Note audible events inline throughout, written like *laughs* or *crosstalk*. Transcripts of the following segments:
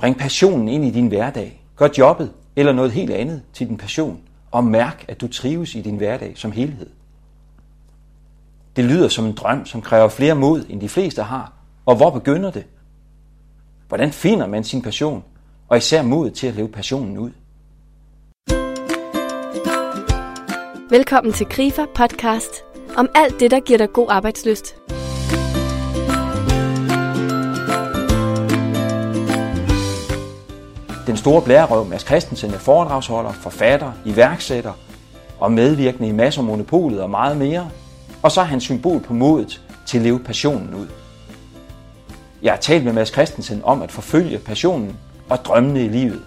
Bring passionen ind i din hverdag. Gør jobbet eller noget helt andet til din passion, og mærk, at du trives i din hverdag som helhed. Det lyder som en drøm, som kræver flere mod, end de fleste har. Og hvor begynder det? Hvordan finder man sin passion, og især mod til at leve passionen ud? Velkommen til Grifer podcast om alt det, der giver dig god arbejdsløst. Den store blærerøv Mads Christensen er foredragsholder, forfatter, iværksætter og medvirkende i masser af monopolet og meget mere. Og så er han symbol på modet til at leve passionen ud. Jeg har talt med Mads Christensen om at forfølge passionen og drømmene i livet.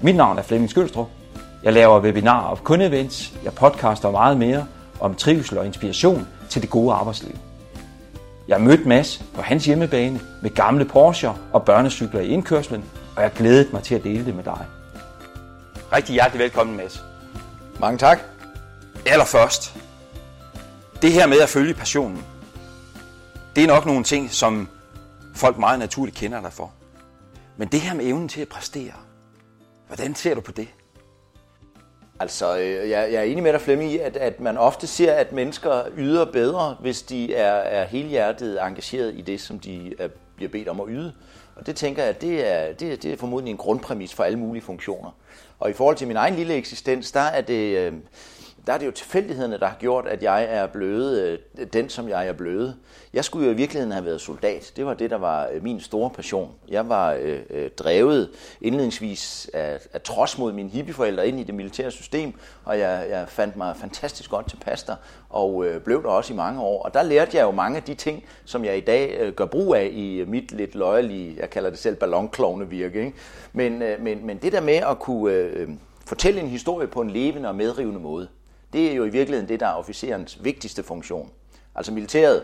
Mit navn er Flemming Skølstrup. Jeg laver webinarer og kundeevents. Jeg podcaster meget mere om trivsel og inspiration til det gode arbejdsliv. Jeg mødte Mads på hans hjemmebane med gamle Porsche og børnecykler i indkørslen, og jeg glædet mig til at dele det med dig. Rigtig hjertelig velkommen, Mads. Mange tak. Allerførst, det her med at følge passionen, det er nok nogle ting, som folk meget naturligt kender dig for. Men det her med evnen til at præstere, hvordan ser du på det? Altså, øh, jeg, jeg er enig med dig, Flemming, i, at, at man ofte ser, at mennesker yder bedre, hvis de er, er helhjertet engageret i det, som de er, bliver bedt om at yde. Og det tænker jeg, det er, det, det er formodentlig en grundpræmis for alle mulige funktioner. Og i forhold til min egen lille eksistens, der er det, øh, der er det jo tilfældighederne, der har gjort, at jeg er blevet øh, den, som jeg er blevet. Jeg skulle jo i virkeligheden have været soldat. Det var det, der var øh, min store passion. Jeg var øh, øh, drevet indledningsvis af, af trods mod mine hippieforældre ind i det militære system, og jeg, jeg fandt mig fantastisk godt tilpas der, og øh, blev der også i mange år. Og der lærte jeg jo mange af de ting, som jeg i dag øh, gør brug af i øh, mit lidt løjelige, jeg kalder det selv ballonklovne virke. Ikke? Men, øh, men, men det der med at kunne øh, øh fortælle en historie på en levende og medrivende måde, det er jo i virkeligheden det, der er officerens vigtigste funktion. Altså militæret,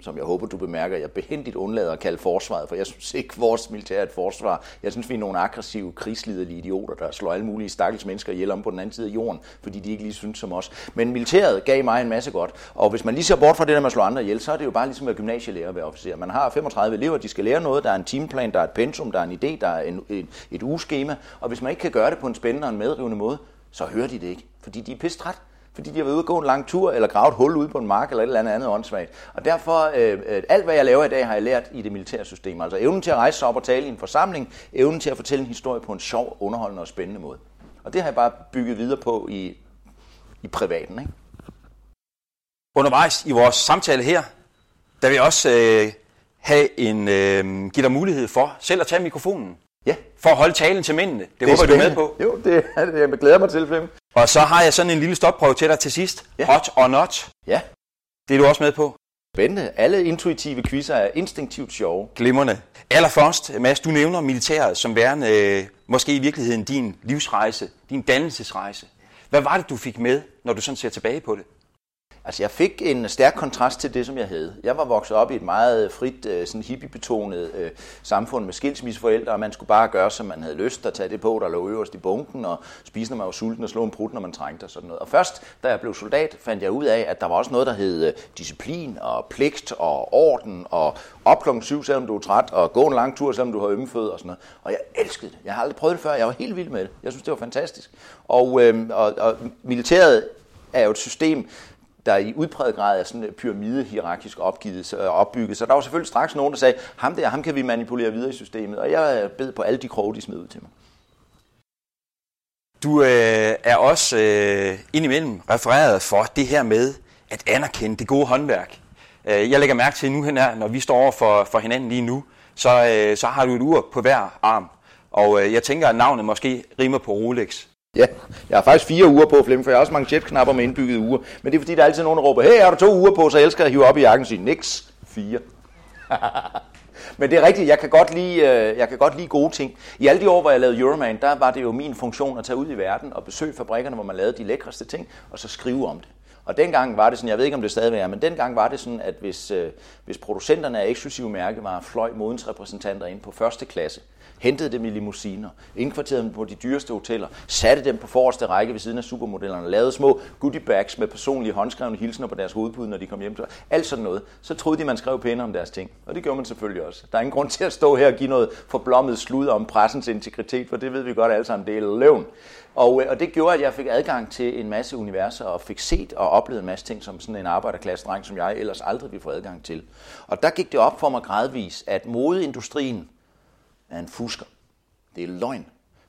som jeg håber, du bemærker, jeg behendigt undlader at kalde forsvaret, for jeg synes ikke, vores militær er et forsvar. Jeg synes, vi er nogle aggressive, krigsliderlige idioter, der slår alle mulige stakkels mennesker ihjel om på den anden side af jorden, fordi de ikke lige synes som os. Men militæret gav mig en masse godt, og hvis man lige ser bort fra det der med at slå andre ihjel, så er det jo bare ligesom at være gymnasielærer ved officer. Man har 35 elever, de skal lære noget, der er en timeplan, der er et pensum, der er en idé, der er en, et, et ugeskema, og hvis man ikke kan gøre det på en spændende og en medrivende måde, så hører de det ikke, fordi de er pisse træt fordi de har været ude og gå en lang tur, eller grave et hul ude på en mark, eller et eller andet andet åndssvagt. Og derfor, øh, øh, alt hvad jeg laver i dag, har jeg lært i det militære system. Altså evnen til at rejse sig op og tale i en forsamling, evnen til at fortælle en historie på en sjov, underholdende og spændende måde. Og det har jeg bare bygget videre på i, i privaten. Ikke? Undervejs i vores samtale her, der vil jeg også øh, have en, øh, give dig mulighed for selv at tage mikrofonen. Ja. For at holde talen til mændene. Det, det håber du med på. Jo, det er det. Jeg glæder mig til, Flemming. Og så har jeg sådan en lille stopprøve til dig til sidst. Ja. Hot or not. Ja. Det er du også med på. Spændende. Alle intuitive quizzer er instinktivt sjove. Glimrende. Allerførst, Mads, du nævner militæret som værende øh, måske i virkeligheden din livsrejse, din dannelsesrejse. Hvad var det, du fik med, når du sådan ser tilbage på det? Altså jeg fik en stærk kontrast til det, som jeg havde. Jeg var vokset op i et meget øh, frit, øh, sådan hippiebetonet øh, samfund med skilsmisseforældre, og man skulle bare gøre, som man havde lyst, og tage det på, der lå øverst i bunken, og spise, når man var sulten, og slå en prut, når man trængte og sådan noget. Og først, da jeg blev soldat, fandt jeg ud af, at der var også noget, der hed øh, disciplin og pligt og orden og op klokken syv, selvom du er træt, og gå en lang tur, selvom du har ømme og sådan noget. Og jeg elskede det. Jeg har aldrig prøvet det før. Jeg var helt vild med det. Jeg synes, det var fantastisk. Og, øh, og, og militæret er jo et system, der i udpræget grad er sådan øh, pyramidehierarkisk opgivet, øh, opbygget. Så der var selvfølgelig straks nogen, der sagde, ham der, ham kan vi manipulere videre i systemet. Og jeg øh, bed på alle de kroge, de smed ud til mig. Du øh, er også øh, indimellem refereret for det her med at anerkende det gode håndværk. Øh, jeg lægger mærke til nu her, når vi står over for, for hinanden lige nu, så, øh, så har du et ur på hver arm. Og øh, jeg tænker, at navnet måske rimer på Rolex. *laughs* Ja, jeg har faktisk fire uger på, Flemming, for jeg har også mange chetknapper med indbygget uger. Men det er fordi, der er altid nogen, der råber, hey, har du to uger på, så jeg elsker at hive op i jakken og sige, niks, fire. *laughs* Men det er rigtigt, jeg kan, godt lide, øh, jeg kan godt lide gode ting. I alle de år, hvor jeg lavede Euroman, der var det jo min funktion at tage ud i verden og besøge fabrikkerne, hvor man lavede de lækreste ting, og så skrive om det. Og dengang var det sådan, jeg ved ikke om det stadigvæk er, men dengang var det sådan, at hvis, øh, hvis producenterne af eksklusive mærkevarer fløj modens repræsentanter ind på første klasse, hentede dem i limousiner, indkvarterede dem på de dyreste hoteller, satte dem på forreste række ved siden af supermodellerne, lavede små goodie bags med personlige håndskrevne hilsner på deres hovedpude, når de kom hjem til Alt sådan noget. Så troede de, man skrev pæne om deres ting. Og det gjorde man selvfølgelig også. Der er ingen grund til at stå her og give noget forblommet slud om pressens integritet, for det ved vi godt alle sammen, det er løvn. Og, øh, og det gjorde, at jeg fik adgang til en masse universer og fik set og oplevet en masse ting, som sådan en arbejderklasse-dreng, som jeg ellers aldrig ville få adgang til. Og der gik det op for mig gradvis, at modeindustrien er en fusker. Det er løgn.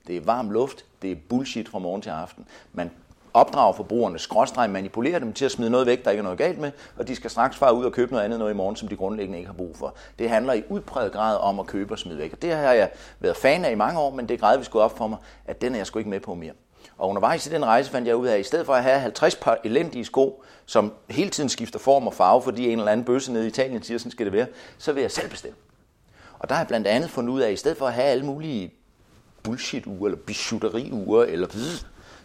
Det er varm luft. Det er bullshit fra morgen til aften. Man opdrage forbrugerne, skråstreg manipulere dem til at smide noget væk, der ikke er noget galt med, og de skal straks fare ud og købe noget andet noget i morgen, som de grundlæggende ikke har brug for. Det handler i udpræget grad om at købe og smide væk. Og det har jeg været fan af i mange år, men det er gradvist gået op for mig, at den er jeg sgu ikke med på mere. Og undervejs i den rejse fandt jeg ud af, at i stedet for at have 50 par elendige sko, som hele tiden skifter form og farve, fordi en eller anden bøsse nede i Italien siger, sådan skal det være, så vil jeg selv bestemme. Og der har jeg blandt andet fundet ud af, at i stedet for at have alle mulige bullshit-ure, eller bijouteriuger, eller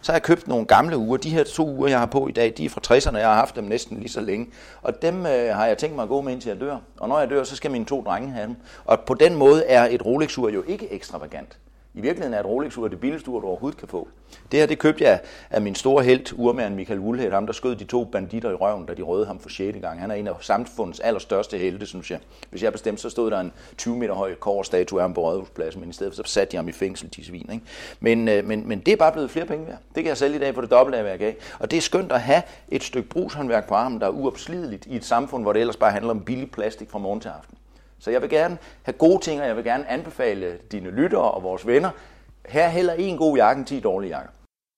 så har jeg købt nogle gamle uger. De her to uger, jeg har på i dag, de er fra 60'erne, jeg har haft dem næsten lige så længe. Og dem øh, har jeg tænkt mig at gå med indtil jeg dør. Og når jeg dør, så skal mine to drenge have dem. Og på den måde er et Rolex-ur jo ikke ekstravagant. I virkeligheden er et Rolex-ur det billigste ur, du overhovedet kan få. Det her, det købte jeg af min store held, urmand Michael Wulhed, ham der skød de to banditter i røven, da de røde ham for 6. gang. Han er en af samfundets allerstørste helte, synes jeg. Hvis jeg bestemte, så stod der en 20 meter høj kårstatue af ham på Rådhuspladsen, men i stedet for så satte de ham i fængsel, de svin. Ikke? Men, øh, men, men det er bare blevet flere penge værd. Det kan jeg sælge i dag for det dobbelte af, hvad jeg gav. Og det er skønt at have et stykke brugshåndværk på armen, der er uopslideligt i et samfund, hvor det ellers bare handler om billig plastik fra morgen til aften. Så jeg vil gerne have gode ting, og jeg vil gerne anbefale dine lyttere og vores venner, her heller en god jakke end 10 dårlige jakker.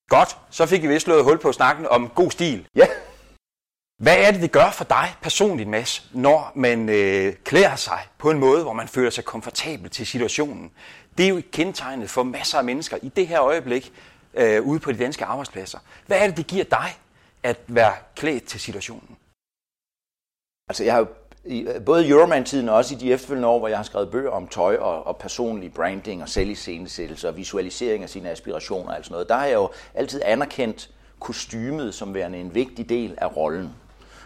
Godt, så fik vi vist slået hul på snakken om god stil. Ja. Hvad er det, det gør for dig personligt, Mads, når man øh, klæder sig på en måde, hvor man føler sig komfortabel til situationen? Det er jo kendetegnet for masser af mennesker i det her øjeblik øh, ude på de danske arbejdspladser. Hvad er det, det giver dig at være klædt til situationen? Altså, jeg har jo i både både Euroman-tiden og også i de efterfølgende år, hvor jeg har skrevet bøger om tøj og, og personlig branding og selviscenesættelse og visualisering af sine aspirationer og alt sådan noget, der har jeg jo altid anerkendt kostymet som værende en vigtig del af rollen.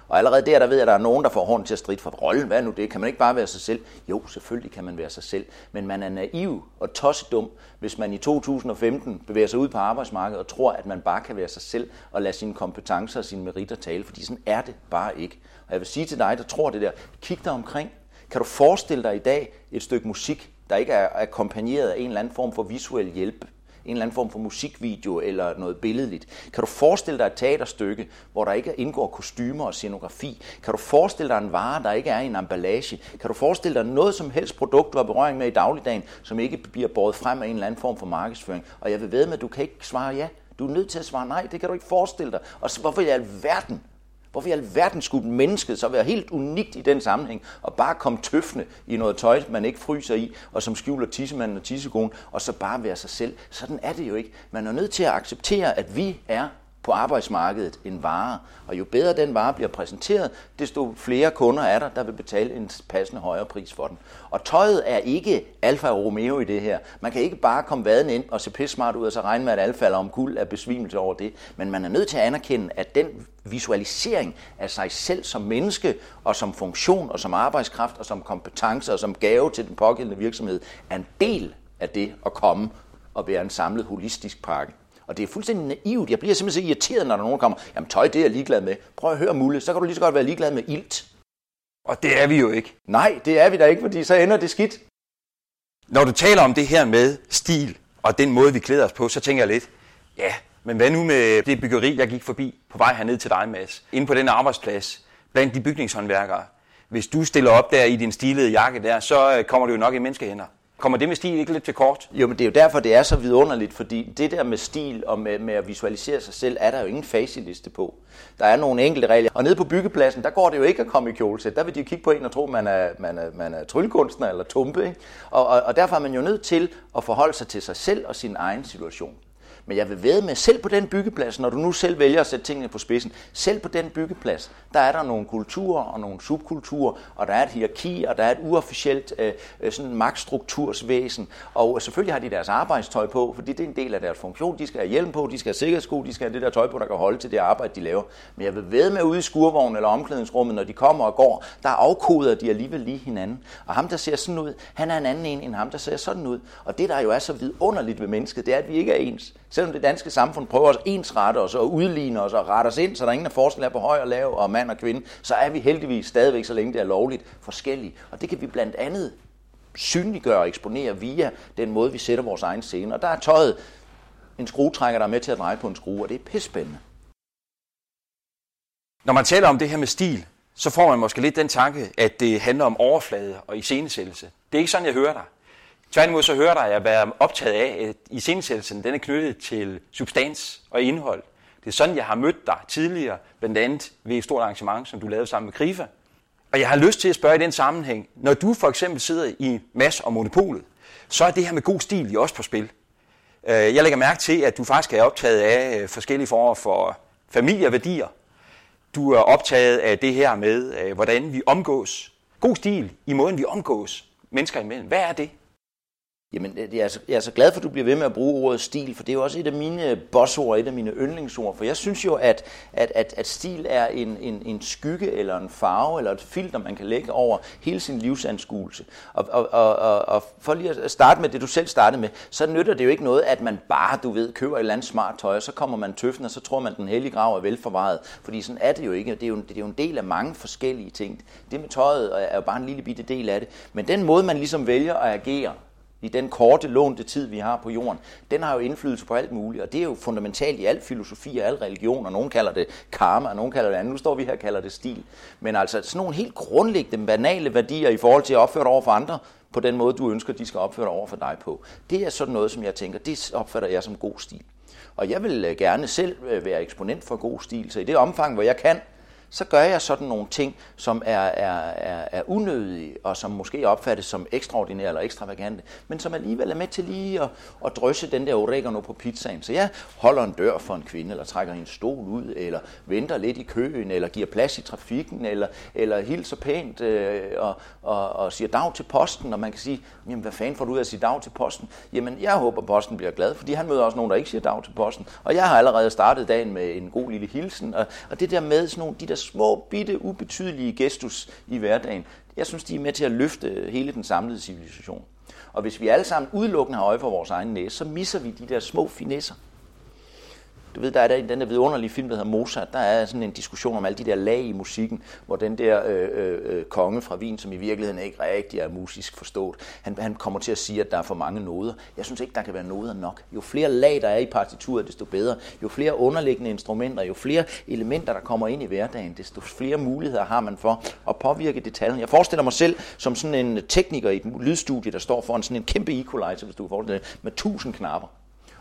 Og allerede der, der ved jeg, at der er nogen, der får hånden til at stride for rollen. Hvad er nu det? Kan man ikke bare være sig selv? Jo, selvfølgelig kan man være sig selv. Men man er naiv og tossedum, hvis man i 2015 bevæger sig ud på arbejdsmarkedet og tror, at man bare kan være sig selv og lade sine kompetencer og sine meritter tale. Fordi sådan er det bare ikke. Og jeg vil sige til dig, der tror det der, kig dig omkring. Kan du forestille dig i dag et stykke musik, der ikke er akkompagneret af en eller anden form for visuel hjælp? en eller anden form for musikvideo eller noget billedligt. Kan du forestille dig et teaterstykke, hvor der ikke indgår kostymer og scenografi? Kan du forestille dig en vare, der ikke er i en emballage? Kan du forestille dig noget som helst produkt, du har berøring med i dagligdagen, som ikke bliver båret frem af en eller anden form for markedsføring? Og jeg vil ved med, at du kan ikke svare ja. Du er nødt til at svare nej, det kan du ikke forestille dig. Og så, hvorfor i alverden Hvorfor i alverden skulle mennesket så være helt unikt i den sammenhæng, og bare komme tøffende i noget tøj, man ikke fryser i, og som skjuler tissemanden og tissekonen, og så bare være sig selv? Sådan er det jo ikke. Man er nødt til at acceptere, at vi er på arbejdsmarkedet en vare. Og jo bedre den vare bliver præsenteret, desto flere kunder er der, der vil betale en passende højere pris for den. Og tøjet er ikke Alfa Romeo i det her. Man kan ikke bare komme vaden ind og se pisse smart ud og så regne med, at alle falder om kul af besvimelse over det. Men man er nødt til at anerkende, at den visualisering af sig selv som menneske og som funktion og som arbejdskraft og som kompetence og som gave til den pågældende virksomhed er en del af det at komme og være en samlet holistisk pakke. Og det er fuldstændig naivt. Jeg bliver simpelthen så irriteret, når der nogen kommer, jamen tøj, det er jeg ligeglad med. Prøv at høre Mulle, så kan du lige så godt være ligeglad med ilt. Og det er vi jo ikke. Nej, det er vi da ikke, fordi så ender det skidt. Når du taler om det her med stil og den måde, vi klæder os på, så tænker jeg lidt, ja, men hvad nu med det byggeri, jeg gik forbi på vej herned til dig, Mads? Inde på den arbejdsplads, blandt de bygningshåndværkere. Hvis du stiller op der i din stilede jakke der, så øh, kommer du jo nok i menneskehænder. Kommer det med stil ikke lidt til kort? Jo, men det er jo derfor, det er så vidunderligt, fordi det der med stil og med, med at visualisere sig selv, er der jo ingen facitliste på. Der er nogle enkelte regler. Og nede på byggepladsen, der går det jo ikke at komme i kjolesæt. Der vil de jo kigge på en og tro, man er, man er, man er tryllekunstner eller tumpe. Ikke? Og, og, og derfor er man jo nødt til at forholde sig til sig selv og sin egen situation. Men jeg vil ved med, selv på den byggeplads, når du nu selv vælger at sætte tingene på spidsen, selv på den byggeplads, der er der nogle kulturer og nogle subkulturer, og der er et hierarki, og der er et uofficielt øh, øh sådan magtstruktursvæsen, og selvfølgelig har de deres arbejdstøj på, fordi det er en del af deres funktion. De skal have hjelm på, de skal have sikkerhedssko, de skal have det der tøj på, der kan holde til det arbejde, de laver. Men jeg vil ved med ude i skurvognen eller omklædningsrummet, når de kommer og går, der afkoder de alligevel lige hinanden. Og ham, der ser sådan ud, han er en anden en end ham, der ser sådan ud. Og det, der jo er så vidunderligt ved mennesket, det er, at vi ikke er ens. Selvom det danske samfund prøver at ensrette os og udligne os og rette os ind, så der er ingen forskel er på høj og lav og mand og kvinde, så er vi heldigvis stadigvæk, så længe det er lovligt, forskellige. Og det kan vi blandt andet synliggøre og eksponere via den måde, vi sætter vores egen scene. Og der er tøjet en skruetrækker, der er med til at dreje på en skrue, og det er pissespændende. Når man taler om det her med stil, så får man måske lidt den tanke, at det handler om overflade og iscenesættelse. Det er ikke sådan, jeg hører dig. Tværtimod så hører dig at jeg være optaget af, at iscenesættelsen den er knyttet til substans og indhold. Det er sådan, jeg har mødt dig tidligere, blandt andet ved et stort arrangement, som du lavede sammen med Krifa. Og jeg har lyst til at spørge i den sammenhæng, når du for eksempel sidder i Mass og Monopolet, så er det her med god stil jo også på spil. Øh, jeg lægger mærke til, at du faktisk er optaget af øh, forskellige former for familieværdier. Du er optaget af det her med, øh, hvordan vi omgås. God stil i måden, vi omgås mennesker imellem. Hvad er det? Jamen, jeg er, så, jeg er så glad for, at du bliver ved med at bruge ordet stil, for det er jo også et af mine bossord, et af mine yndlingsord. For jeg synes jo, at, at, at, at stil er en, en, en skygge, eller en farve, eller et filter, man kan lægge over hele sin livsanskuelse. Og, og, og, og, og for lige at starte med det, du selv startede med, så nytter det jo ikke noget, at man bare, du ved, køber et eller andet smart tøj, og så kommer man tøffen, og så tror man, at den hellige grav er velforvaret. Fordi sådan er det jo ikke. Det er jo, det er jo en del af mange forskellige ting. Det med tøjet er jo bare en lille bitte del af det. Men den måde, man ligesom vælger at agere, i den korte lånte tid, vi har på jorden, den har jo indflydelse på alt muligt, og det er jo fundamentalt i al filosofi og al religion, og nogen kalder det karma, og nogen kalder det andet. Nu står vi her og kalder det stil. Men altså sådan nogle helt grundlæggende, banale værdier i forhold til at opføre dig over for andre, på den måde, du ønsker, de skal opføre dig over for dig på. Det er sådan noget, som jeg tænker, det opfatter jeg som god stil. Og jeg vil øh, gerne selv øh, være eksponent for god stil, så i det omfang, hvor jeg kan, så gør jeg sådan nogle ting, som er, er, er, er unødige, og som måske opfattes som ekstraordinære eller ekstravagante, men som alligevel er med til lige at, at drysse den der oregano på pizzaen. Så jeg holder en dør for en kvinde, eller trækker en stol ud, eller venter lidt i køen, eller giver plads i trafikken, eller, eller hilser pænt øh, og, og, og siger dag til posten, og man kan sige, jamen hvad fanden får du ud af at sige dag til posten? Jamen jeg håber, posten bliver glad, fordi han møder også nogen, der ikke siger dag til posten. Og jeg har allerede startet dagen med en god lille hilsen, og, og det der med sådan nogle, de der små, bitte, ubetydelige gestus i hverdagen, jeg synes, de er med til at løfte hele den samlede civilisation. Og hvis vi alle sammen udelukkende har øje for vores egen næse, så misser vi de der små finesser. Du ved, der er der den der vidunderlige film, der hedder Mozart, der er sådan en diskussion om alle de der lag i musikken, hvor den der øh, øh, øh, konge fra Wien, som i virkeligheden ikke rigtig er musisk forstået, han, han kommer til at sige, at der er for mange noder. Jeg synes ikke, der kan være noder nok. Jo flere lag, der er i partituret, desto bedre. Jo flere underliggende instrumenter, jo flere elementer, der kommer ind i hverdagen, desto flere muligheder har man for at påvirke detaljen. Jeg forestiller mig selv som sådan en tekniker i et lydstudie, der står foran sådan en kæmpe equalizer, hvis du forestiller dig, med tusind knapper.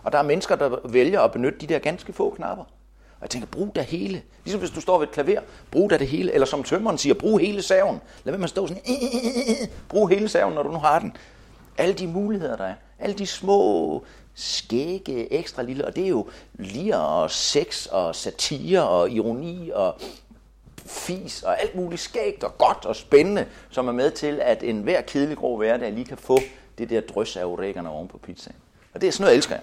Og der er mennesker, der vælger at benytte de der ganske få knapper. Og jeg tænker, brug da hele. Ligesom hvis du står ved et klaver, brug da det hele. Eller som tømmeren siger, brug hele saven. Lad være med at stå sådan, brug hele saven, når du nu har den. Alle de muligheder, der er. Alle de små skægge, ekstra lille, og det er jo lir og sex og satire og ironi og fis og alt muligt skægt og godt og spændende, som er med til, at enhver kedelig grå hverdag lige kan få det der drys af oregano oven på pizzaen. Og det er sådan noget, jeg elsker jeg.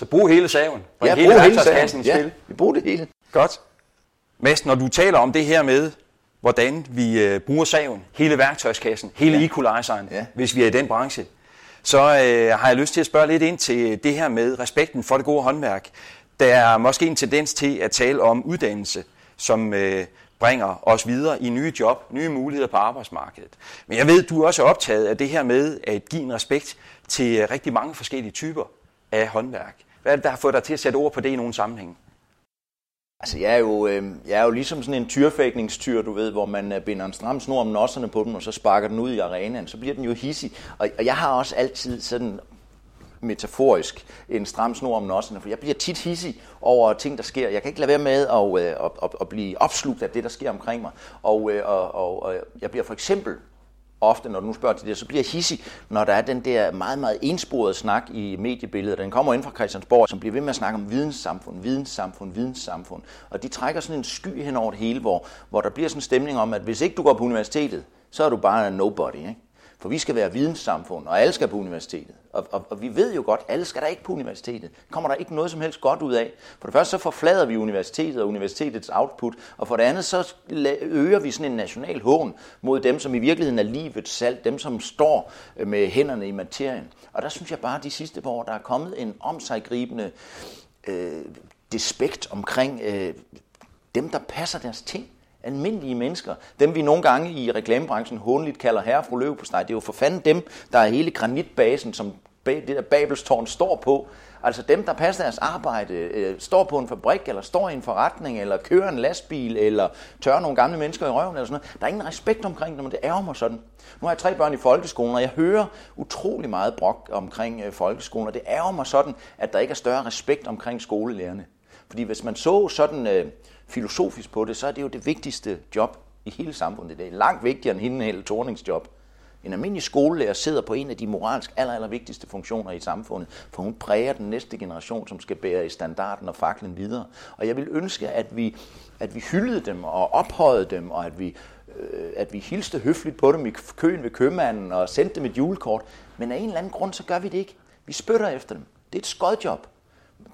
Så brug hele saven. Ja, hele brug hele saven. Ja, vi bruger det hele. Godt. Mads, når du taler om det her med, hvordan vi øh, bruger saven, hele værktøjskassen, hele ja. equalizeren, ja. hvis vi er i den branche, så øh, har jeg lyst til at spørge lidt ind til det her med respekten for det gode håndværk. Der er måske en tendens til at tale om uddannelse, som øh, bringer os videre i nye job, nye muligheder på arbejdsmarkedet. Men jeg ved, du er også optaget af det her med at give en respekt til rigtig mange forskellige typer af håndværk. Hvad er det, der har fået dig til at sætte ord på det i nogle sammenhæng? Altså, jeg er, jo, øh, jeg er jo ligesom sådan en tyrfægningstyr, du ved, hvor man øh, binder en stram snor om nosserne på den, og så sparker den ud i arenaen. Så bliver den jo hissig. Og, og jeg har også altid sådan metaforisk en stram snor om nosserne, for jeg bliver tit hissig over ting, der sker. Jeg kan ikke lade være med at, øh, at, at, at blive opslugt af det, der sker omkring mig. Og, øh, og, og, og jeg bliver for eksempel ofte, når du nu spørger til det, så bliver jeg hissig, når der er den der meget, meget ensporede snak i mediebilledet. Den kommer ind fra Christiansborg, som bliver ved med at snakke om videnssamfund, videnssamfund, videnssamfund. Og de trækker sådan en sky hen over det hele, hvor, hvor der bliver sådan en stemning om, at hvis ikke du går på universitetet, så er du bare en nobody. Ikke? For vi skal være videnssamfund, og alle skal på universitetet. Og, og, og vi ved jo godt, alle skal der ikke på universitetet. kommer der ikke noget som helst godt ud af. For det første så forflader vi universitetet og universitetets output, og for det andet så øger vi sådan en national hån mod dem, som i virkeligheden er livets salt, dem som står øh, med hænderne i materien. Og der synes jeg bare, at de sidste par år, der er kommet en omsaggribende øh, despekt omkring øh, dem, der passer deres ting almindelige mennesker, dem vi nogle gange i reklamebranchen håndligt kalder herre fru løv på det er jo for fanden dem, der er hele granitbasen, som det der Babelstårn står på. Altså dem, der passer deres arbejde, øh, står på en fabrik, eller står i en forretning, eller kører en lastbil, eller tør nogle gamle mennesker i røven, eller sådan noget. Der er ingen respekt omkring dem, og det ærger mig sådan. Nu har jeg tre børn i folkeskolen, og jeg hører utrolig meget brok omkring øh, folkeskolen, og det ærger mig sådan, at der ikke er større respekt omkring skolelærerne. Fordi hvis man så sådan øh, filosofisk på det, så er det jo det vigtigste job i hele samfundet. i dag. langt vigtigere end hende hele Tornings job. En almindelig skolelærer sidder på en af de moralsk aller, aller vigtigste funktioner i samfundet, for hun præger den næste generation, som skal bære i standarden og faklen videre. Og jeg vil ønske, at vi, at vi hyldede dem og ophøjede dem, og at vi, øh, at vi hilste høfligt på dem i køen ved købmanden og sendte dem et julekort. Men af en eller anden grund, så gør vi det ikke. Vi spytter efter dem. Det er et skodjob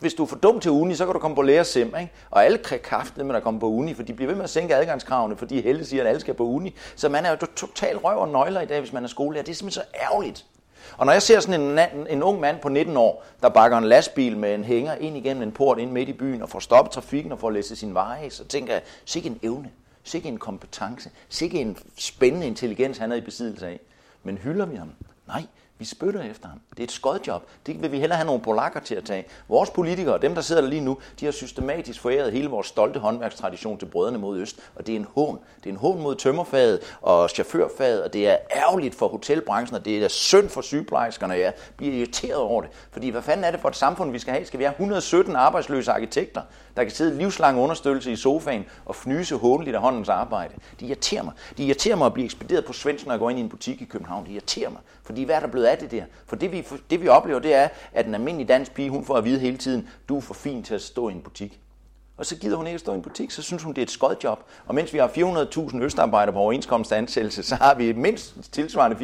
hvis du er for dum til uni, så kan du komme på lærersim, ikke? Og alle kan kraften, med at komme på uni, for de bliver ved med at sænke adgangskravene, fordi Helle siger, at alle skal på uni. Så man er jo totalt røv og nøgler i dag, hvis man er skolelærer. Det er simpelthen så ærgerligt. Og når jeg ser sådan en, en, ung mand på 19 år, der bakker en lastbil med en hænger ind igennem en port ind midt i byen og får stoppet trafikken og får læst sin veje, så tænker jeg, sikke en evne, sikke en kompetence, sikke en spændende intelligens, han er i besiddelse af. Men hylder vi ham? Nej, vi spytter efter ham. Det er et skodjob. Det vil vi hellere have nogle polakker til at tage. Vores politikere, dem der sidder der lige nu, de har systematisk foræret hele vores stolte håndværkstradition til brødrene mod øst. Og det er en hån. Det er en hån mod tømmerfaget og chaufførfaget, og det er ærgerligt for hotelbranchen, og det er synd for sygeplejerskerne, jeg bliver irriteret over det. Fordi hvad fanden er det for et samfund, vi skal have? Skal vi have 117 arbejdsløse arkitekter, der kan sidde livslang understøttelse i sofaen og fnyse håndeligt af håndens arbejde? De irriterer mig. De irriterer mig at blive ekspederet på Svendsen, når jeg går ind i en butik i København. De irriterer mig. Fordi hvad er der blevet af det der? For det vi, det vi oplever, det er, at en almindelig dansk pige, hun får at vide hele tiden, du er for fin til at stå i en butik. Og så gider hun ikke at stå i en butik, så synes hun, det er et skodjob. Og mens vi har 400.000 østarbejdere på overenskomstansættelse, så har vi mindst tilsvarende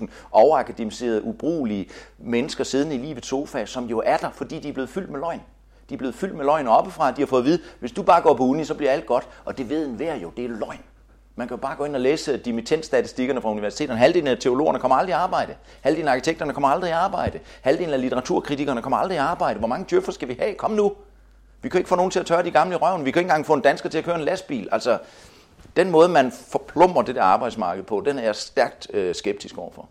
400.000 overakademiserede, ubrugelige mennesker siddende i livets sofa, som jo er der, fordi de er blevet fyldt med løgn. De er blevet fyldt med løgn oppefra, de har fået at vide, hvis du bare går på uni, så bliver alt godt. Og det ved enhver jo, det er løgn. Man kan jo bare gå ind og læse dimittentstatistikkerne fra universiteterne. Halvdelen af teologerne kommer aldrig i arbejde. Halvdelen af arkitekterne kommer aldrig i arbejde. Halvdelen af litteraturkritikerne kommer aldrig i arbejde. Hvor mange djøffer skal vi have? Kom nu. Vi kan ikke få nogen til at tørre de gamle røven. Vi kan ikke engang få en dansker til at køre en lastbil. Altså, den måde, man forplummer det der arbejdsmarked på, den er jeg stærkt øh, skeptisk overfor.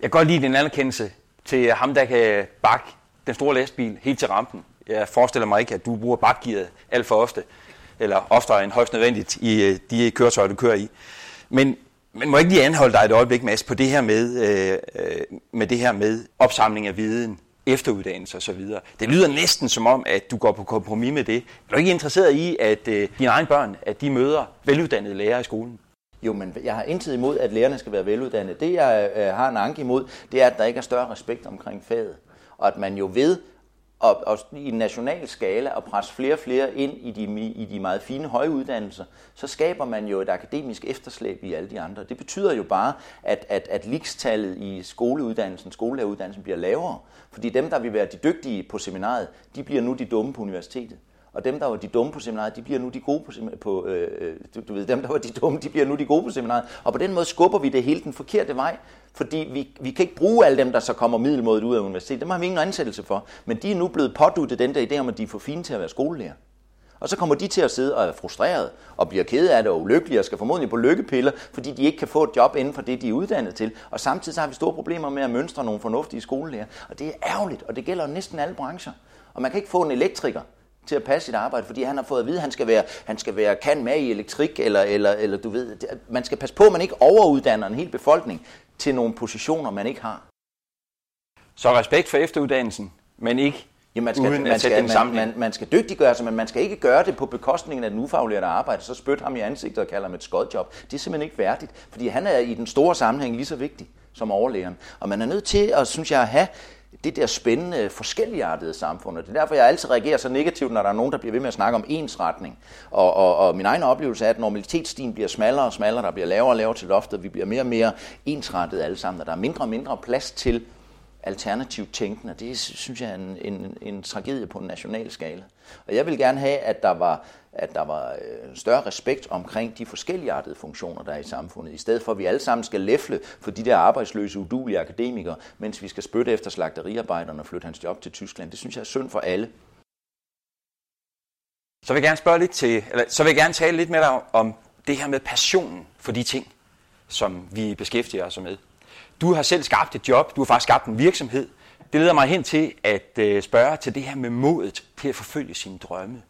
Jeg kan godt lide din anerkendelse til ham, der kan bakke den store lastbil helt til rampen. Jeg forestiller mig ikke, at du bruger bakgearet alt for ofte eller oftere end højst nødvendigt i øh, de køretøjer, du kører i. Men, men må jeg ikke lige anholde dig et øjeblik, Mads, på det her med, øh, øh med det her med opsamling af viden, efteruddannelse osv. Det lyder næsten som om, at du går på kompromis med det. Er du ikke interesseret i, at øh, dine egne børn at de møder veluddannede lærere i skolen? Jo, men jeg har intet imod, at lærerne skal være veluddannede. Det, jeg øh, har en anke imod, det er, at der ikke er større respekt omkring faget. Og at man jo ved, og, og i en national skala at presse flere og flere ind i de, i de meget fine høje uddannelser, så skaber man jo et akademisk efterslæb i alle de andre. Det betyder jo bare, at, at, at likstallet i skoleuddannelsen, skolelæreruddannelsen bliver lavere. Fordi dem, der vil være de dygtige på seminaret, de bliver nu de dumme på universitetet. Og dem, der var de dumme på seminaret, de bliver nu de gode på, på øh, øh, du, du ved, dem, der var de dumme, de bliver nu de gode på seminaret. Og på den måde skubber vi det hele den forkerte vej, fordi vi, vi kan ikke bruge alle dem, der så kommer middelmådet ud af universitetet. Dem har vi ingen ansættelse for. Men de er nu blevet påduttet den der idé om, at de er for fine til at være skolelærer. Og så kommer de til at sidde og er frustreret og bliver ked af det og ulykkelige og skal formodentlig på lykkepiller, fordi de ikke kan få et job inden for det, de er uddannet til. Og samtidig så har vi store problemer med at mønstre nogle fornuftige skolelærer. Og det er ærgerligt, og det gælder næsten alle brancher. Og man kan ikke få en elektriker, til at passe sit arbejde, fordi han har fået at vide, at han skal være, han skal være kan med i elektrik, eller, eller, eller du ved, man skal passe på, at man ikke overuddanner en hel befolkning til nogle positioner, man ikke har. Så respekt for efteruddannelsen, men ikke Ja, man skal, uden man, skal, man, sammenhæng. man, man skal dygtiggøre sig, men man skal ikke gøre det på bekostning af den ufaglærte arbejde, så spyt ham i ansigtet og kalder ham et skodjob. Det er simpelthen ikke værdigt, fordi han er i den store sammenhæng lige så vigtig som overlægeren. Og man er nødt til at, synes jeg, at have det der spændende, forskelligartede samfund. Og det er derfor, jeg altid reagerer så negativt, når der er nogen, der bliver ved med at snakke om ensretning. Og, og, og min egen oplevelse er, at normalitetsstien bliver smallere og smallere, der bliver lavere og lavere til loftet, vi bliver mere og mere ensrettet alle sammen, og der er mindre og mindre plads til alternativt tænkende. Det synes jeg er en, en, en tragedie på en national skala. Og jeg vil gerne have, at der var, at der var øh, en større respekt omkring de forskelligartede funktioner, der er i samfundet, i stedet for at vi alle sammen skal læfle for de der arbejdsløse, udulige akademikere, mens vi skal spytte efter slagteriarbejderne og flytte hans job til Tyskland. Det synes jeg er synd for alle. Så vil jeg gerne spørge lidt til, eller så vil jeg gerne tale lidt med dig om, det her med passionen for de ting, som vi beskæftiger os med. Du har selv skabt et job, du har faktisk skabt en virksomhed. Det leder mig hen til at øh, spørge til det her med modet til at forfølge sine drømme.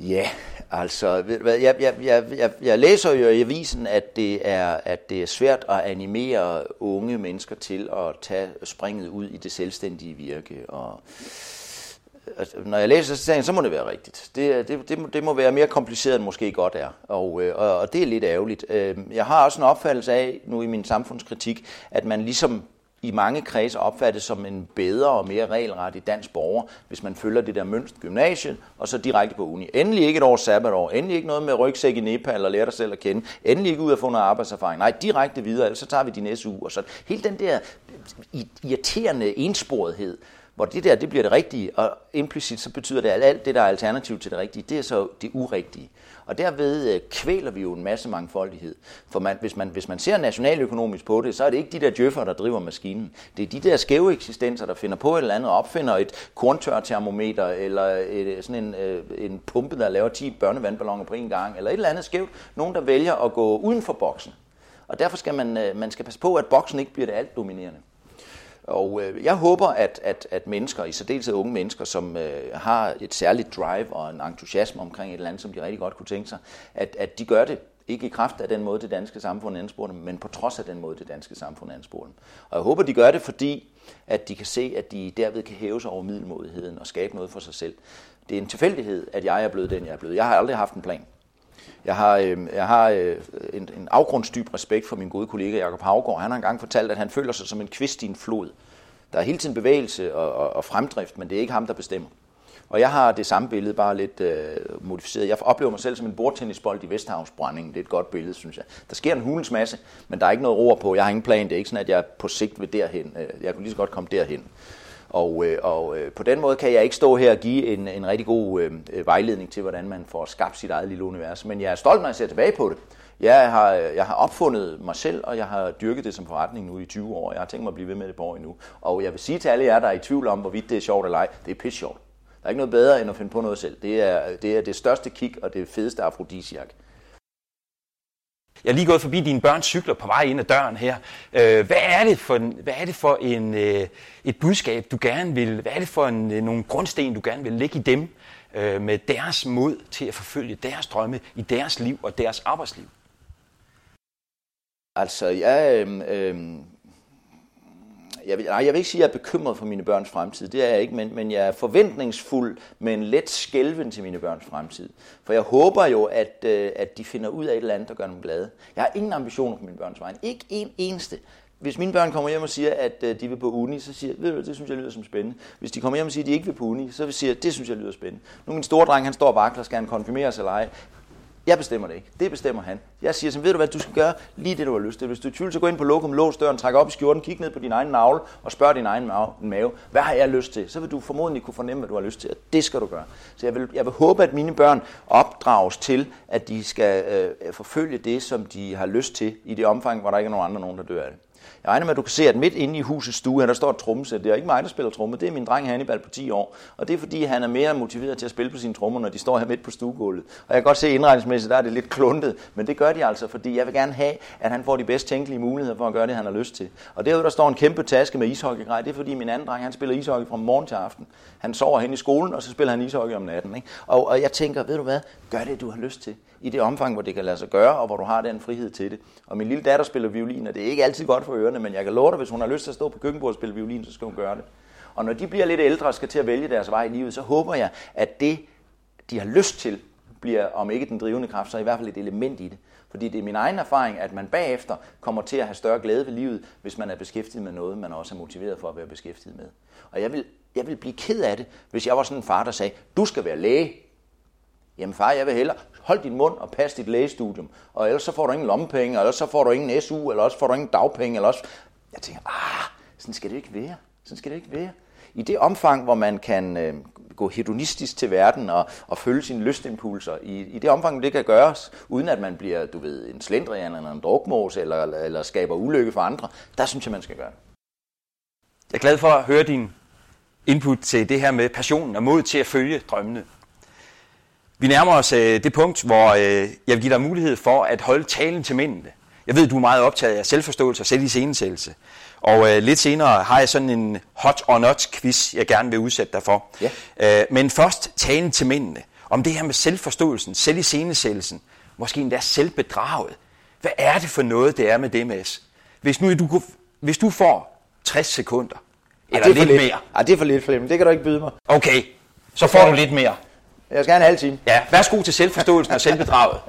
Ja, altså, ved du hvad, jeg, jeg, jeg, jeg, jeg læser jo i avisen, at det, er, at det er svært at animere unge mennesker til at tage springet ud i det selvstændige virke. Og, altså, når jeg læser så, så må det være rigtigt. Det, det, det, må, det må være mere kompliceret, end måske godt er. Og, øh, og, og det er lidt ærgerligt. Øhm, jeg har også en opfattelse af, nu i min samfundskritik, at man ligesom i mange kredse opfattes som en bedre og mere regelrettig dansk borger, hvis man følger det der mønster gymnasiet, og så direkte på uni. Endelig ikke et års sabbatår, endelig ikke noget med rygsæk i Nepal og lære dig selv at kende, endelig ikke ud at få noget arbejdserfaring. Nej, direkte videre, ellers så tager vi din SU. Og så hele den der irriterende ensporethed, hvor det der, det bliver det rigtige, og implicit så betyder det, at alt det, der er alternativ til det rigtige, det er så det urigtige. Og derved øh, kvæler vi jo en masse mangfoldighed. For man, hvis, man, hvis man ser nationaløkonomisk på det, så er det ikke de der djøffer, der driver maskinen. Det er de der skæve eksistenser, der finder på et eller andet, og opfinder et korntørtermometer, eller et, øh, sådan en, øh, en pumpe, der laver 10 børnevandballoner på en gang, eller et eller andet skævt. Nogen, der vælger at gå uden for boksen. Og derfor skal man, man skal passe på, at boksen ikke bliver det alt dominerende. Og øh, jeg håber, at, at, at mennesker, i særdeleshed unge mennesker, som øh, har et særligt drive og en entusiasme omkring et eller andet, som de rigtig godt kunne tænke sig, at, at de gør det ikke i kraft af den måde, det danske samfund ansporer dem, men på trods af den måde, det danske samfund ansporer dem. Og jeg håber, de gør det, fordi at de kan se, at de derved kan hæve sig over middelmodigheden og skabe noget for sig selv. Det er en tilfældighed, at jeg er blevet den, jeg er blevet. Jeg har aldrig haft en plan. Jeg har, øh, jeg har øh, en, en afgrundsdyb respekt for min gode kollega Jakob Havgård. Han har engang fortalt, at han føler sig som en kvist i en flod. Der er hele tiden bevægelse og, og, og fremdrift, men det er ikke ham, der bestemmer. Og jeg har det samme billede, bare lidt øh, modificeret. Jeg oplever mig selv som en bordtennisbold i Vesthavnsbrændingen. Det er et godt billede, synes jeg. Der sker en hulens masse, men der er ikke noget ord på. Jeg har ingen plan. Det er ikke sådan, at jeg på sigt vil derhen. Øh, jeg kunne lige så godt komme derhen. Og, øh, og øh, på den måde kan jeg ikke stå her og give en, en rigtig god øh, øh, vejledning til, hvordan man får skabt sit eget lille univers. Men jeg er stolt, når jeg ser tilbage på det. Jeg har, øh, jeg har opfundet mig selv, og jeg har dyrket det som forretning nu i 20 år. Jeg har tænkt mig at blive ved med det på år endnu. Og jeg vil sige til alle jer, der er i tvivl om, hvorvidt det er sjovt eller ej, det er pisse sjovt. Der er ikke noget bedre, end at finde på noget selv. Det er det, er det største kick og det fedeste afrodisiak. Jeg er lige gået forbi dine børns cykler på vej ind ad døren her. Øh, Hvad er det for, en, hvad er det for en, øh, et budskab, du gerne vil, hvad er det for en, øh, nogle grundsten, du gerne vil lægge i dem øh, med deres mod til at forfølge deres drømme i deres liv og deres arbejdsliv? Altså, jeg, øh, øh, jeg, vil, nej, jeg vil ikke sige, at jeg er bekymret for mine børns fremtid. Det er jeg ikke, men, men jeg er forventningsfuld med en let skælven til mine børns fremtid. For jeg håber jo, at, øh, at de finder ud af et eller andet, der gør dem glade. Jeg har ingen ambitioner på mine børns vegne. Ikke en eneste. Hvis mine børn kommer hjem og siger, at øh, de vil på uni, så siger jeg, ved du, det synes jeg lyder som spændende. Hvis de kommer hjem og siger, at de ikke vil på uni, så siger jeg, det synes jeg lyder spændende. Nu min store dreng, han står og vakler, skal han konfirmeres eller ej? Jeg bestemmer det ikke. Det bestemmer han. Jeg siger sådan, ved du hvad, du skal gøre lige det, du har lyst til. Hvis du er tvivl, så gå ind på lokum, lås døren, træk op i skjorten, kig ned på din egen navle og spørg din egen mave, hvad har jeg lyst til? Så vil du formodentlig kunne fornemme, hvad du har lyst til, og det skal du gøre. Så jeg vil, jeg vil håbe, at mine børn opdrages til, at de skal øh, forfølge det, som de har lyst til, i det omfang, hvor der ikke er nogen andre, nogen, der dør af det. Jeg regner med, at du kan se, at midt inde i husets stue, der står et trommesæt. Det er ikke mig, der spiller tromme, det er min dreng Hannibal på 10 år. Og det er fordi, han er mere motiveret til at spille på sine trommer, når de står her midt på stuegulvet. Og jeg kan godt se indretningsmæssigt, der er det lidt kluntet, men det gør de altså, fordi jeg vil gerne have, at han får de bedst tænkelige muligheder for at gøre det, han har lyst til. Og derude, der står en kæmpe taske med ishockeygrej. Det er fordi, min anden dreng, han spiller ishockey fra morgen til aften. Han sover hen i skolen, og så spiller han ishockey om natten. Ikke? Og, og jeg tænker, ved du hvad, gør det, du har lyst til i det omfang, hvor det kan lade sig gøre, og hvor du har den frihed til det. Og min lille datter spiller violin, og det er ikke altid godt for ørerne, men jeg kan love dig, hvis hun har lyst til at stå på køkkenbordet og spille violin, så skal hun gøre det. Og når de bliver lidt ældre og skal til at vælge deres vej i livet, så håber jeg, at det, de har lyst til, bliver, om ikke den drivende kraft, så i hvert fald et element i det. Fordi det er min egen erfaring, at man bagefter kommer til at have større glæde ved livet, hvis man er beskæftiget med noget, man også er motiveret for at være beskæftiget med. Og jeg vil, jeg vil blive ked af det, hvis jeg var sådan en far, der sagde, du skal være læge. Jamen far, jeg vil hellere hold din mund og pas dit lægestudium, og ellers så får du ingen lommepenge, eller ellers så får du ingen SU, eller også får du ingen dagpenge, eller også... Jeg tænker, ah, sådan skal det ikke være. Sådan skal det ikke være. I det omfang, hvor man kan øh, gå hedonistisk til verden og, og følge sine lystimpulser, i, i det omfang, det kan gøres, uden at man bliver, du ved, en slendrian eller en drukmås, eller, eller skaber ulykke for andre, der synes jeg, man skal gøre det. Jeg er glad for at høre din input til det her med passionen og mod til at følge drømmene. Vi nærmer os øh, det punkt, hvor øh, jeg vil give dig mulighed for at holde talen til mændene. Jeg ved, du er meget optaget af selvforståelse og selviscenesættelse. Og øh, lidt senere har jeg sådan en hot or not quiz, jeg gerne vil udsætte dig for. Ja. Øh, men først talen til mændene. Om det her med selvforståelsen, selviscenesættelsen, måske endda selvbedraget. Hvad er det for noget, det er med det, Mads? Hvis, nu, du, hvis du får 60 sekunder, eller Ej, det er lidt, for mere. Ej, det er for lidt, Flemming. Det kan du ikke byde mig. Okay, så får du lidt mere. Jeg skal have en halv time. Ja, værsgo til selvforståelsen og selvbedraget.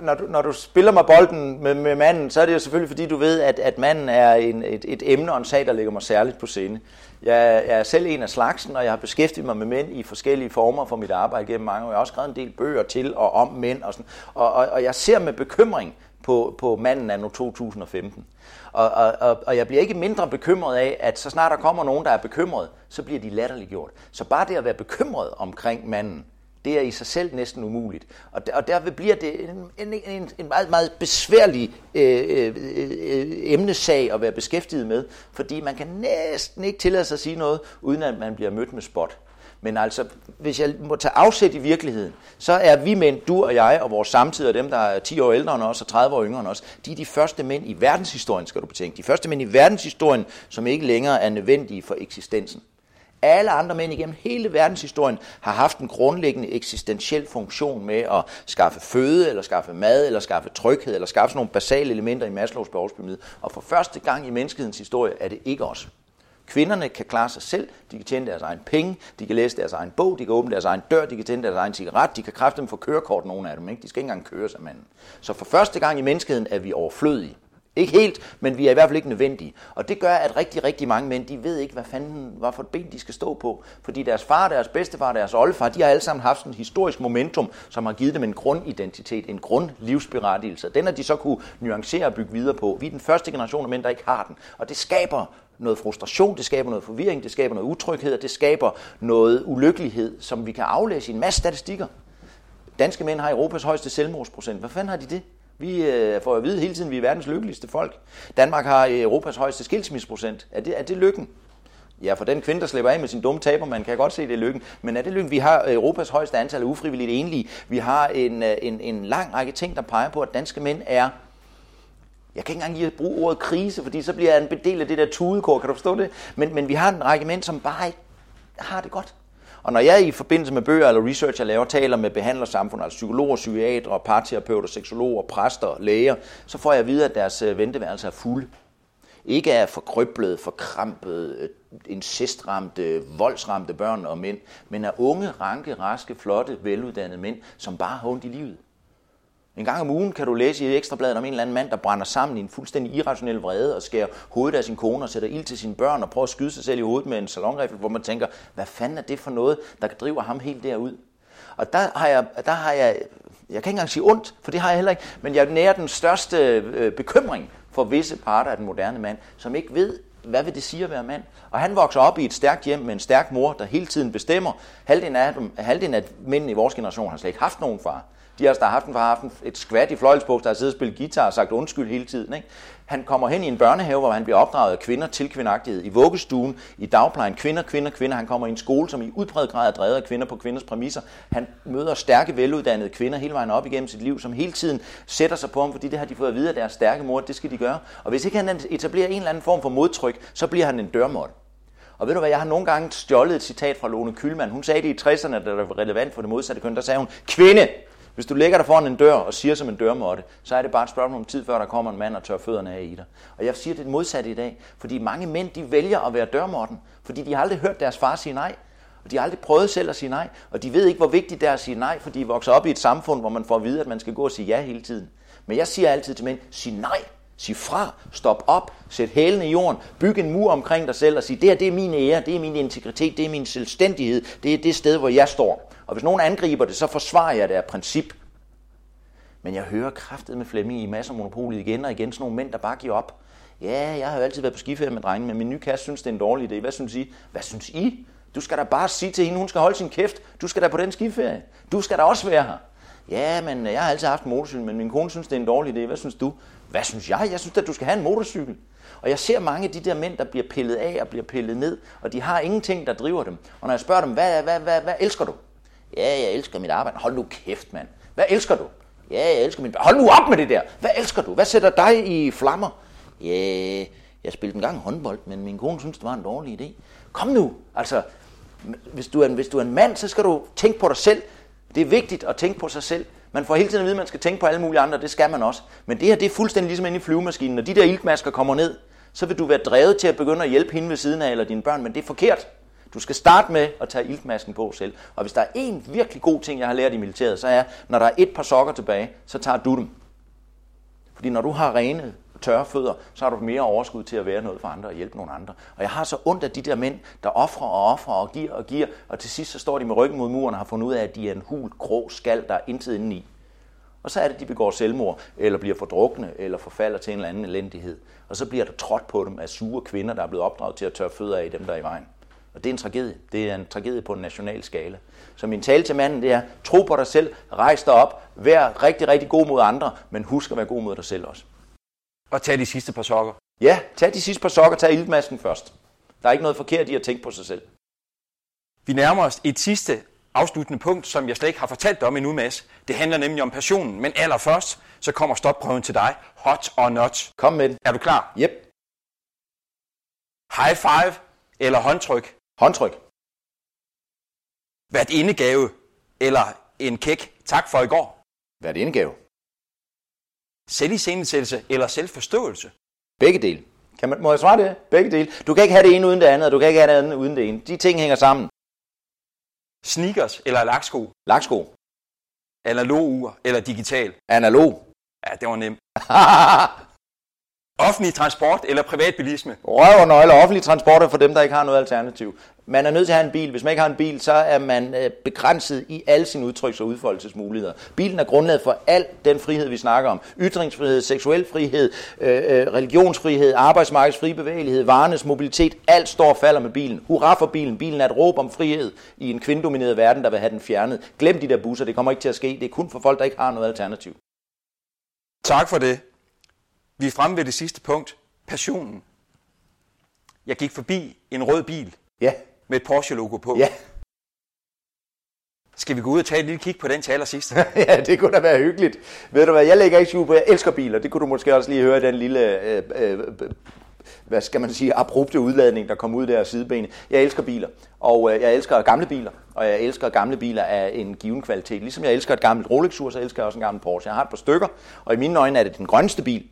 Når du, når du spiller mig bolden med, med manden, så er det jo selvfølgelig fordi, du ved, at, at manden er en, et, et emne og en sag, der ligger mig særligt på scene. Jeg, jeg er selv en af slagsen, og jeg har beskæftiget mig med mænd i forskellige former for mit arbejde gennem mange år. Jeg har også skrevet en del bøger til og om mænd. Og, sådan. Og, og, og jeg ser med bekymring på, på manden af 2015. Og, og, og, og jeg bliver ikke mindre bekymret af, at så snart der kommer nogen, der er bekymret, så bliver de latterliggjort. Så bare det at være bekymret omkring manden, det er i sig selv næsten umuligt. Og, der, og derved bliver det en, en, en, en meget, meget besværlig øh, øh, øh, emnesag at være beskæftiget med, fordi man kan næsten ikke tillade sig at sige noget, uden at man bliver mødt med spot. Men altså, hvis jeg må tage afsæt i virkeligheden, så er vi mænd, du og jeg og vores samtid, og dem, der er 10 år ældre end os og 30 år yngre end os, de er de første mænd i verdenshistorien, skal du betænke. De første mænd i verdenshistorien, som ikke længere er nødvendige for eksistensen. Alle andre mænd igennem hele verdenshistorien har haft en grundlæggende eksistentiel funktion med at skaffe føde, eller skaffe mad, eller skaffe tryghed, eller skaffe sådan nogle basale elementer i Maslows behovspyramide. Og for første gang i menneskehedens historie er det ikke os. Kvinderne kan klare sig selv, de kan tjene deres egen penge, de kan læse deres egen bog, de kan åbne deres egen dør, de kan tænde deres egen cigaret, de kan kræfte dem for kørekort, nogle af dem. Ikke? De skal ikke engang køre sig manden. Så for første gang i menneskeheden er vi overflødige. Ikke helt, men vi er i hvert fald ikke nødvendige. Og det gør, at rigtig, rigtig mange mænd, de ved ikke, hvad fanden, hvad for et ben de skal stå på. Fordi deres far, deres bedstefar, deres oldefar, de har alle sammen haft sådan en historisk momentum, som har givet dem en grundidentitet, en grundlivsberettigelse. Den har de så kunne nuancere og bygge videre på. Vi er den første generation af mænd, der ikke har den. Og det skaber noget frustration, det skaber noget forvirring, det skaber noget utryghed, og det skaber noget ulykkelighed, som vi kan aflæse i en masse statistikker. Danske mænd har Europas højeste selvmordsprocent. Hvad fanden har de det? Vi øh, får at vide hele tiden, at vi er verdens lykkeligste folk. Danmark har øh, Europas højeste skilsmisseprocent. Er det, er det lykken? Ja, for den kvinde, der slipper af med sin dumme taber, man kan godt se, det er lykken. Men er det lykken? Vi har øh, Europas højeste antal af ufrivilligt enlige. Vi har en, øh, en, en lang række ting, der peger på, at danske mænd er jeg kan ikke engang lige bruge ordet krise, fordi så bliver jeg en del af det der tudekår, kan du forstå det? Men, men vi har en række mænd, som bare ikke har det godt. Og når jeg i forbindelse med bøger eller research, jeg laver, taler med behandlersamfundet, altså psykologer, psykiater, parterapeuter, seksologer, præster, læger, så får jeg at vide, at deres øh, venteværelse er fulde. Ikke af forkryblet, forkrampet, øh, incestramte, voldsramte børn og mænd, men af unge, ranke, raske, flotte, veluddannede mænd, som bare har ondt i livet. En gang om ugen kan du læse i Ekstrabladet om en eller anden mand, der brænder sammen i en fuldstændig irrationel vrede og skærer hovedet af sin kone og sætter ild til sine børn og prøver at skyde sig selv i hovedet med en salonrifle, hvor man tænker, hvad fanden er det for noget, der kan drive ham helt derud? Og der har jeg, der har jeg, jeg kan ikke engang sige ondt, for det har jeg heller ikke, men jeg nærer den største øh, bekymring for visse parter af den moderne mand, som ikke ved, hvad vil det sige at være mand? Og han vokser op i et stærkt hjem med en stærk mor, der hele tiden bestemmer. Halvdelen af, dem, halvdelen af mændene i vores generation har slet ikke haft nogen far. De har der har haft en far, haft et skvat i fløjlsbuks, der har siddet og spillet guitar og sagt undskyld hele tiden. Ikke? Han kommer hen i en børnehave, hvor han bliver opdraget af kvinder til kvindagtighed. I vuggestuen, i dagplejen, kvinder, kvinder, kvinder. Han kommer i en skole, som i udbredt grad er drevet af kvinder på kvinders præmisser. Han møder stærke, veluddannede kvinder hele vejen op igennem sit liv, som hele tiden sætter sig på ham, fordi det har de fået at vide af deres stærke mor, det skal de gøre. Og hvis ikke han etablerer en eller anden form for modtryk, så bliver han en dørmål. Og ved du hvad, jeg har nogle gange stjålet et citat fra Lone Kylman. Hun sagde det i 60'erne, da det var relevant for det modsatte køn. Der sagde hun, kvinde, hvis du lægger dig foran en dør og siger som en dørmåtte, så er det bare et spørgsmål om tid, før der kommer en mand og tør fødderne af i dig. Og jeg siger det modsatte i dag, fordi mange mænd de vælger at være dørmåtten, fordi de har aldrig hørt deres far sige nej. Og de har aldrig prøvet selv at sige nej, og de ved ikke, hvor vigtigt det er at sige nej, fordi de vokser op i et samfund, hvor man får at vide, at man skal gå og sige ja hele tiden. Men jeg siger altid til mænd, sig nej, sig fra, stop op, sæt hælene i jorden, byg en mur omkring dig selv og sig, det her det er min ære, det er min integritet, det er min selvstændighed, det er det sted, hvor jeg står. Og hvis nogen angriber det, så forsvarer jeg det af princip. Men jeg hører kraftet med Flemming i masser af monopolet igen og igen, sådan nogle mænd, der bare giver op. Ja, jeg har jo altid været på skiferie med drengene, men min nye kæreste synes, det er en dårlig idé. Hvad synes I? Hvad synes I? Du skal da bare sige til hende, hun skal holde sin kæft. Du skal da på den skiferie. Du skal da også være her. Ja, men jeg har altid haft en motorcykel, men min kone synes, det er en dårlig idé. Hvad synes du? Hvad synes jeg? Jeg synes at du skal have en motorcykel. Og jeg ser mange af de der mænd, der bliver pillet af og bliver pillet ned, og de har ingenting, der driver dem. Og når jeg spørger dem, hvad, hvad, hvad, hvad elsker du? Ja, jeg elsker mit arbejde. Hold nu kæft, mand. Hvad elsker du? Ja, jeg elsker mit... Hold nu op med det der. Hvad elsker du? Hvad sætter dig i flammer? Ja, jeg spillede en gang håndbold, men min kone synes, det var en dårlig idé. Kom nu, altså, hvis du, er en, hvis du er en mand, så skal du tænke på dig selv. Det er vigtigt at tænke på sig selv. Man får hele tiden at vide, at man skal tænke på alle mulige andre, det skal man også. Men det her, det er fuldstændig ligesom inde i flyvemaskinen. Når de der iltmasker kommer ned, så vil du være drevet til at begynde at hjælpe hende ved siden af, eller dine børn, men det er forkert. Du skal starte med at tage iltmasken på selv. Og hvis der er en virkelig god ting, jeg har lært i militæret, så er, når der er et par sokker tilbage, så tager du dem. Fordi når du har rene tørre fødder, så har du mere overskud til at være noget for andre og hjælpe nogle andre. Og jeg har så ondt af de der mænd, der offrer og offrer og giver og giver, og til sidst så står de med ryggen mod muren og har fundet ud af, at de er en hul, grå skal, der er intet indeni. Og så er det, de begår selvmord, eller bliver fordrukne, eller forfalder til en eller anden elendighed. Og så bliver der trådt på dem af sure kvinder, der er blevet opdraget til at tørre fødder af dem, der er i vejen. Og det er en tragedie. Det er en tragedie på en national skala. Så min tale til manden, det er, tro på dig selv, rejs dig op, vær rigtig, rigtig god mod andre, men husk at være god mod dig selv også. Og tag de sidste par sokker. Ja, tag de sidste par sokker, tag iltmasken først. Der er ikke noget forkert i at tænke på sig selv. Vi nærmer os et sidste afsluttende punkt, som jeg slet ikke har fortalt dig om endnu, Mads. Det handler nemlig om passionen, men allerførst, så kommer stopprøven til dig. Hot or not. Kom med den. Er du klar? Yep. High five eller håndtryk? Håndtryk. Hvert indegave eller en kæk tak for i går? Hvert indegave. Selviscenesættelse eller selvforståelse? Begge dele. Kan man, må jeg svare det? Begge dele. Du kan ikke have det ene uden det andet, og du kan ikke have det andet uden det ene. De ting hænger sammen. Sneakers eller laksko? Laksko. Analog ur eller digital? Analog. Ja, det var nemt. *laughs* Offentlig transport eller privatbilisme? Røv og nøgler. Offentlig transport er for dem, der ikke har noget alternativ. Man er nødt til at have en bil. Hvis man ikke har en bil, så er man øh, begrænset i alle sine udtryks- og udfoldelsesmuligheder. Bilen er grundlaget for al den frihed, vi snakker om. Ytringsfrihed, seksuel frihed, øh, øh, religionsfrihed, arbejdsmarkeds fri bevægelighed, varenes mobilitet. Alt står og falder med bilen. Hurra for bilen. Bilen er et råb om frihed i en kvindedomineret verden, der vil have den fjernet. Glem de der busser. Det kommer ikke til at ske. Det er kun for folk, der ikke har noget alternativ. Tak for det. Vi er fremme ved det sidste punkt. Passionen. Jeg gik forbi en rød bil Ja, med et Porsche-logo på. ja. Skal vi gå ud og tage et lille kig på den til allersidst? *laughs* ja, det kunne da være hyggeligt. Ved du hvad, jeg lægger ikke på, jeg elsker biler. Det kunne du måske også lige høre den lille, øh, øh, hvad skal man sige, abrupte udladning, der kom ud der af sidebenet. Jeg elsker biler, og øh, jeg elsker gamle biler, og jeg elsker gamle biler af en given kvalitet. Ligesom jeg elsker et gammelt Rolex-ur, så elsker jeg også en gammel Porsche. Jeg har et par stykker, og i mine øjne er det den grønste bil,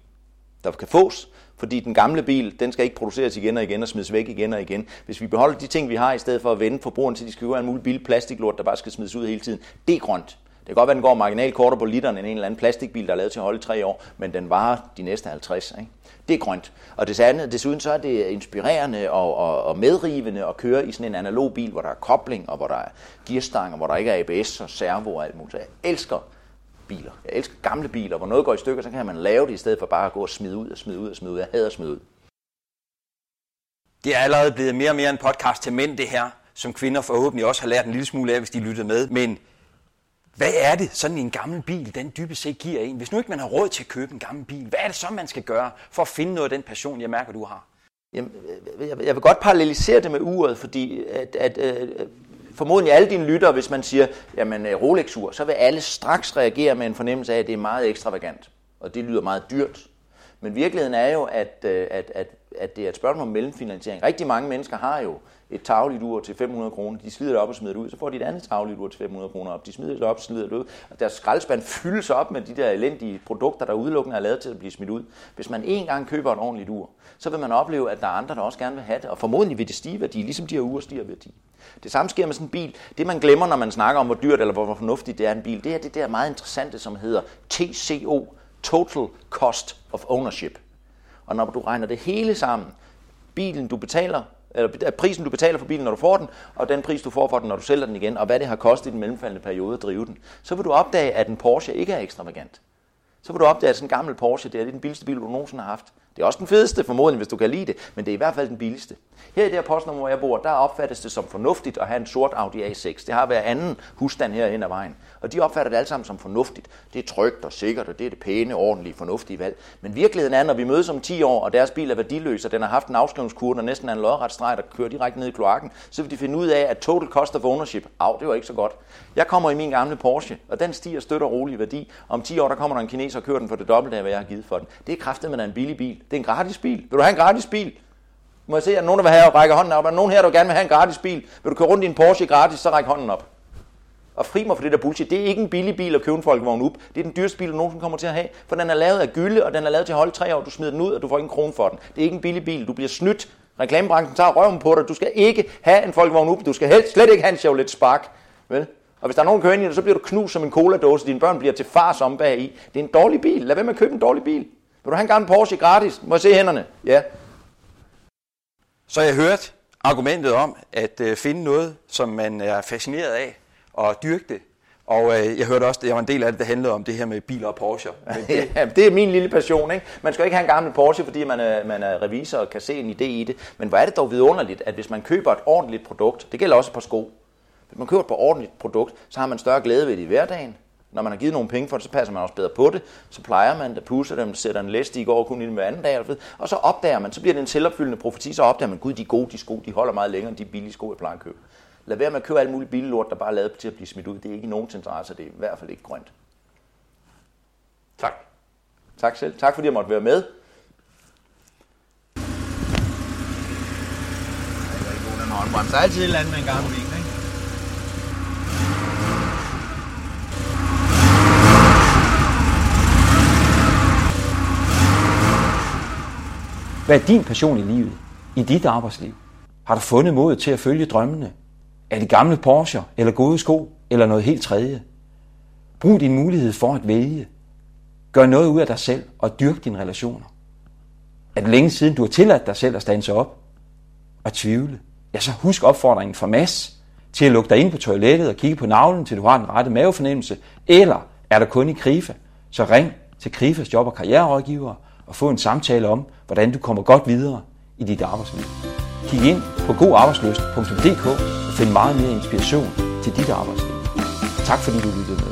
der kan fås, fordi den gamle bil, den skal ikke produceres igen og igen og smides væk igen og igen. Hvis vi beholder de ting, vi har, i stedet for at vende forbrugeren til, de skal købe en mulig billig plastiklort, der bare skal smides ud hele tiden, det er grønt. Det kan godt være, at den går marginalt kortere på literen end en eller anden plastikbil, der er lavet til at holde tre år, men den varer de næste 50. Ikke? Det er grønt. Og det andet, desuden så er det inspirerende og, og, og medrivende at køre i sådan en analog bil, hvor der er kobling, og hvor der er gearstang, og hvor der ikke er ABS og servo og alt muligt. Jeg elsker biler. Jeg elsker gamle biler, hvor noget går i stykker, så kan man lave det i stedet for bare at gå og smide ud og smide ud og smide ud. Jeg hader at smide ud. Det er allerede blevet mere og mere en podcast til mænd, det her, som kvinder forhåbentlig også har lært en lille smule af, hvis de lyttede med. Men hvad er det, sådan en gammel bil, den dybest set giver en? Hvis nu ikke man har råd til at købe en gammel bil, hvad er det så, man skal gøre for at finde noget af den passion, jeg mærker, du har? Jamen, jeg jeg vil godt parallelisere det med uret, fordi at, at, at formodentlig alle dine lyttere, hvis man siger, jamen øh, Rolex-ur, så vil alle straks reagere med en fornemmelse af, at det er meget ekstravagant, og det lyder meget dyrt. Men virkeligheden er jo, at, øh, at, at, at det er et spørgsmål om mellemfinansiering. Rigtig mange mennesker har jo et tagligt ur til 500 kroner, de slider det op og smider det ud, så får de et andet tagligt ur til 500 kroner op, de smider det op og slider det ud, og deres skraldespand fyldes op med de der elendige produkter, der udelukkende er lavet til at blive smidt ud. Hvis man en gang køber et ordentligt ur, så vil man opleve, at der er andre, der også gerne vil have det, og formodentlig vil det stige værdi, ligesom de her ure stiger værdi. Det samme sker med sådan en bil. Det man glemmer, når man snakker om, hvor dyrt eller hvor fornuftigt det er en bil, det er det der meget interessante, som hedder TCO, Total Cost of Ownership. Og når du regner det hele sammen, bilen du betaler, eller prisen du betaler for bilen, når du får den, og den pris du får for den, når du sælger den igen, og hvad det har kostet i den mellemfaldende periode at drive den, så vil du opdage, at en Porsche ikke er ekstravagant. Så vil du opdage, at sådan en gammel Porsche, det er den billigste bil, du nogensinde har haft. Det er også den fedeste formodentlig, hvis du kan lide det, men det er i hvert fald den billigste. Her i det her postnummer, hvor jeg bor, der opfattes det som fornuftigt at have en sort Audi A6. Det har hver anden husstand her hen ad vejen. Og de opfatter det alle sammen som fornuftigt. Det er trygt og sikkert, og det er det pæne, ordentlige, fornuftige valg. Men virkeligheden er, når vi mødes om 10 år, og deres bil er værdiløs, og den har haft en afskrivningskur, der næsten er en lodret streg, der kører direkte ned i kloakken, så vil de finde ud af, at total cost of ownership, af, det var ikke så godt. Jeg kommer i min gamle Porsche, og den stiger støtter rolig værdi. Om 10 år, der kommer der en kineser og kører den for det dobbelte af, hvad jeg har givet for den. Det er kraftet man er en billig bil. Det er en gratis bil. Vil du have en gratis bil? Må jeg se, at nogen der vil have og række hånden op? Er der nogen her, der gerne vil have en gratis bil? Vil du køre rundt i en Porsche gratis, så ræk hånden op. Og fri mig for det der bullshit. Det er ikke en billig bil at købe en Folkevogn up. Det er den dyreste bil, du nogensinde kommer til at have. For den er lavet af gylde, og den er lavet til at holde tre år. Du smider den ud, og du får ingen krone for den. Det er ikke en billig bil. Du bliver snydt. Reklamebranchen tager røven på dig. Du skal ikke have en Folkevogn up. Du skal helst slet ikke have en Chevrolet Spark. Vel? Og hvis der er nogen, der kører ind i det, så bliver du knust som en cola-dåse. Dine børn bliver til fars ombag i. Det er en dårlig bil. Lad være med at købe en dårlig bil. Vil du have en gammel Porsche gratis? Må jeg se hænderne? Ja. Så jeg hørte argumentet om at øh, finde noget, som man er fascineret af, og dyrke det. Og øh, jeg hørte også, at jeg var en del af det, der handlede om det her med biler og Porsche. *laughs* Det... ja, det er min lille passion. Ikke? Man skal ikke have en gammel Porsche, fordi man er, man er revisor og kan se en idé i det. Men hvor er det dog vidunderligt, at hvis man køber et ordentligt produkt, det gælder også på sko, hvis man køber et ordentligt produkt, så har man større glæde ved det i hverdagen, når man har givet nogle penge for det, så passer man også bedre på det. Så plejer man det, pusser dem, sætter en læst i går kun i den hver anden dag. Og så opdager man, så bliver det en selvopfyldende profeti, så opdager man, gud, de gode, de sko, de holder meget længere end de billige sko, jeg plejer at købe. Lad være med at købe alle mulige billige lort, der bare er lavet til at blive smidt ud. Det er ikke i nogens interesse, det er i hvert fald ikke grønt. Tak. Tak selv. Tak fordi jeg måtte være med. Der er altid et eller andet med en gammel bil, ikke? Hvad er din passion i livet? I dit arbejdsliv? Har du fundet mod til at følge drømmene? Er det gamle Porsche, eller gode sko, eller noget helt tredje? Brug din mulighed for at vælge. Gør noget ud af dig selv og dyrk dine relationer. Er det længe siden, du har tilladt dig selv at standse op og tvivle? Ja, så husk opfordringen fra Mads til at lukke dig ind på toilettet og kigge på navlen, til du har den rette mavefornemmelse. Eller er der kun i Krifa, så ring til Krifas job- og karriererådgiver og få en samtale om, hvordan du kommer godt videre i dit arbejdsliv. Kig ind på godarbejdsløst.dk og find meget mere inspiration til dit arbejdsliv. Tak fordi du lyttede med.